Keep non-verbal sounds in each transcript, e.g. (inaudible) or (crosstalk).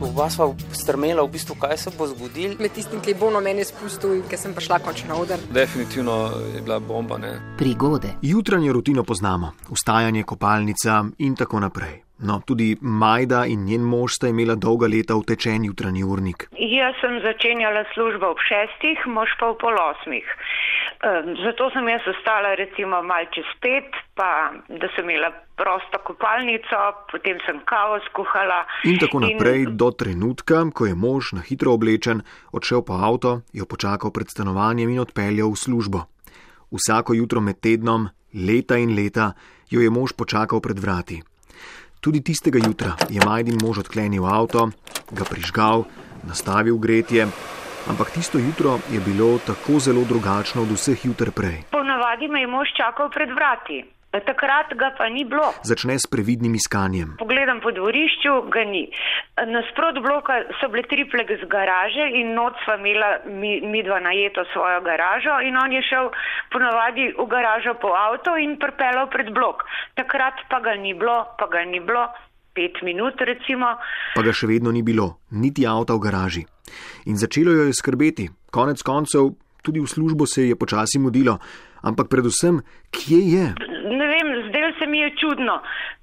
Oba sva strmela v bistvu, kaj se bo zgodilo. Med tistim, ki je bolno meni spustil in ki sem prišla končno na oder. Definitivno je bila bomba. Ne? Prigode. Jutranjo rutino poznamo, vstajanje, kopalnica in tako naprej. No, tudi Majda in njen mož sta imela dolga leta utečen jutranji urnik. Jaz sem začenjala službo ob šestih, mož pa v pol osmih. Zato sem jaz ostala recimo mal čez pet, pa da sem imela prosto kopalnico, potem sem kavo skuhala. In tako naprej in... do trenutka, ko je mož na hitro oblečen, odšel po avto, jo počakal pred stanovanjem in odpeljal v službo. Vsako jutro med tednom, leta in leta, jo je mož počakal pred vrati. Tudi tistega jutra je Majdin mož odklenil avto, ga prižgal, nastavil gretje, ampak tisto jutro je bilo tako zelo drugačno od vseh jutr prej. Ponavadi me je mož čakal pred vrati. Takrat ga pa ni bilo. Začne s previdnim iskanjem. Pogledam po dvorišču, ga ni. Nasprot bloka so bile triple z garaže in noč sva imela mi, mi dva najeto svojo garažo in on je šel ponavadi v garažo po avto in prpelal pred blok. Takrat pa ga ni bilo, pa ga ni bilo. Pet minut, recimo. Pa ga še vedno ni bilo, niti avta v garaži. In začelo jo je skrbeti. Konec koncev, tudi v službo se je počasi mudilo. Ampak predvsem, kje je? Ne vem, zdaj se mi je čudno.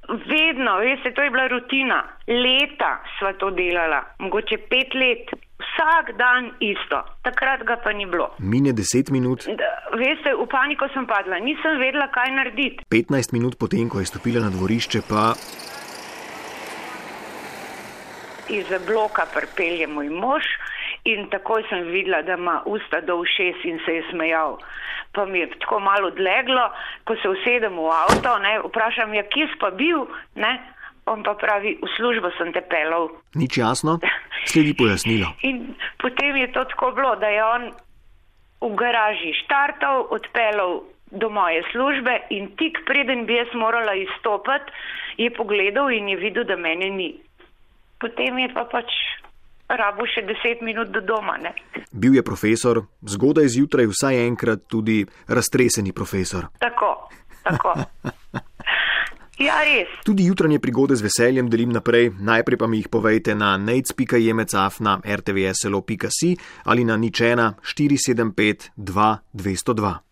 Vedno, veste, to je bila rutina. Leta sva to delala, mogoče pet let. Vsak dan isto, takrat ga pa ni bilo. Mine deset minut. Da, veste, v paniko sem padla, nisem vedela, kaj narediti. Petnajst minut potem, ko je stopila na dvorišče, pa. Iz bloka pripelje moj mož in takoj sem videla, da ima usta do ušes in se je smejal. Pa mi je tako malo odleglo, ko se usedem v avto, ne, vprašam, ja, kje si pa bil, ne? on pa pravi, v službo sem te pelal. Nič jasno, sledi pojasnilo. (laughs) In potem je to tako bilo, da je on v garaži štartal, odpelal do moje službe in tik preden bi jaz morala izstopati, je pogledal in je videl, da mene ni. Potem je pa pač rabo še deset minut do doma. Ne? Bil je profesor, zgodaj zjutraj vsaj enkrat tudi raztreseni profesor. Tako, tako. Ja, res. Tudi jutranje prigode z veseljem delim naprej, najprej pa mi jih povejte na nec.jemecaf na rtvslo.si ali na ničena 475 2202.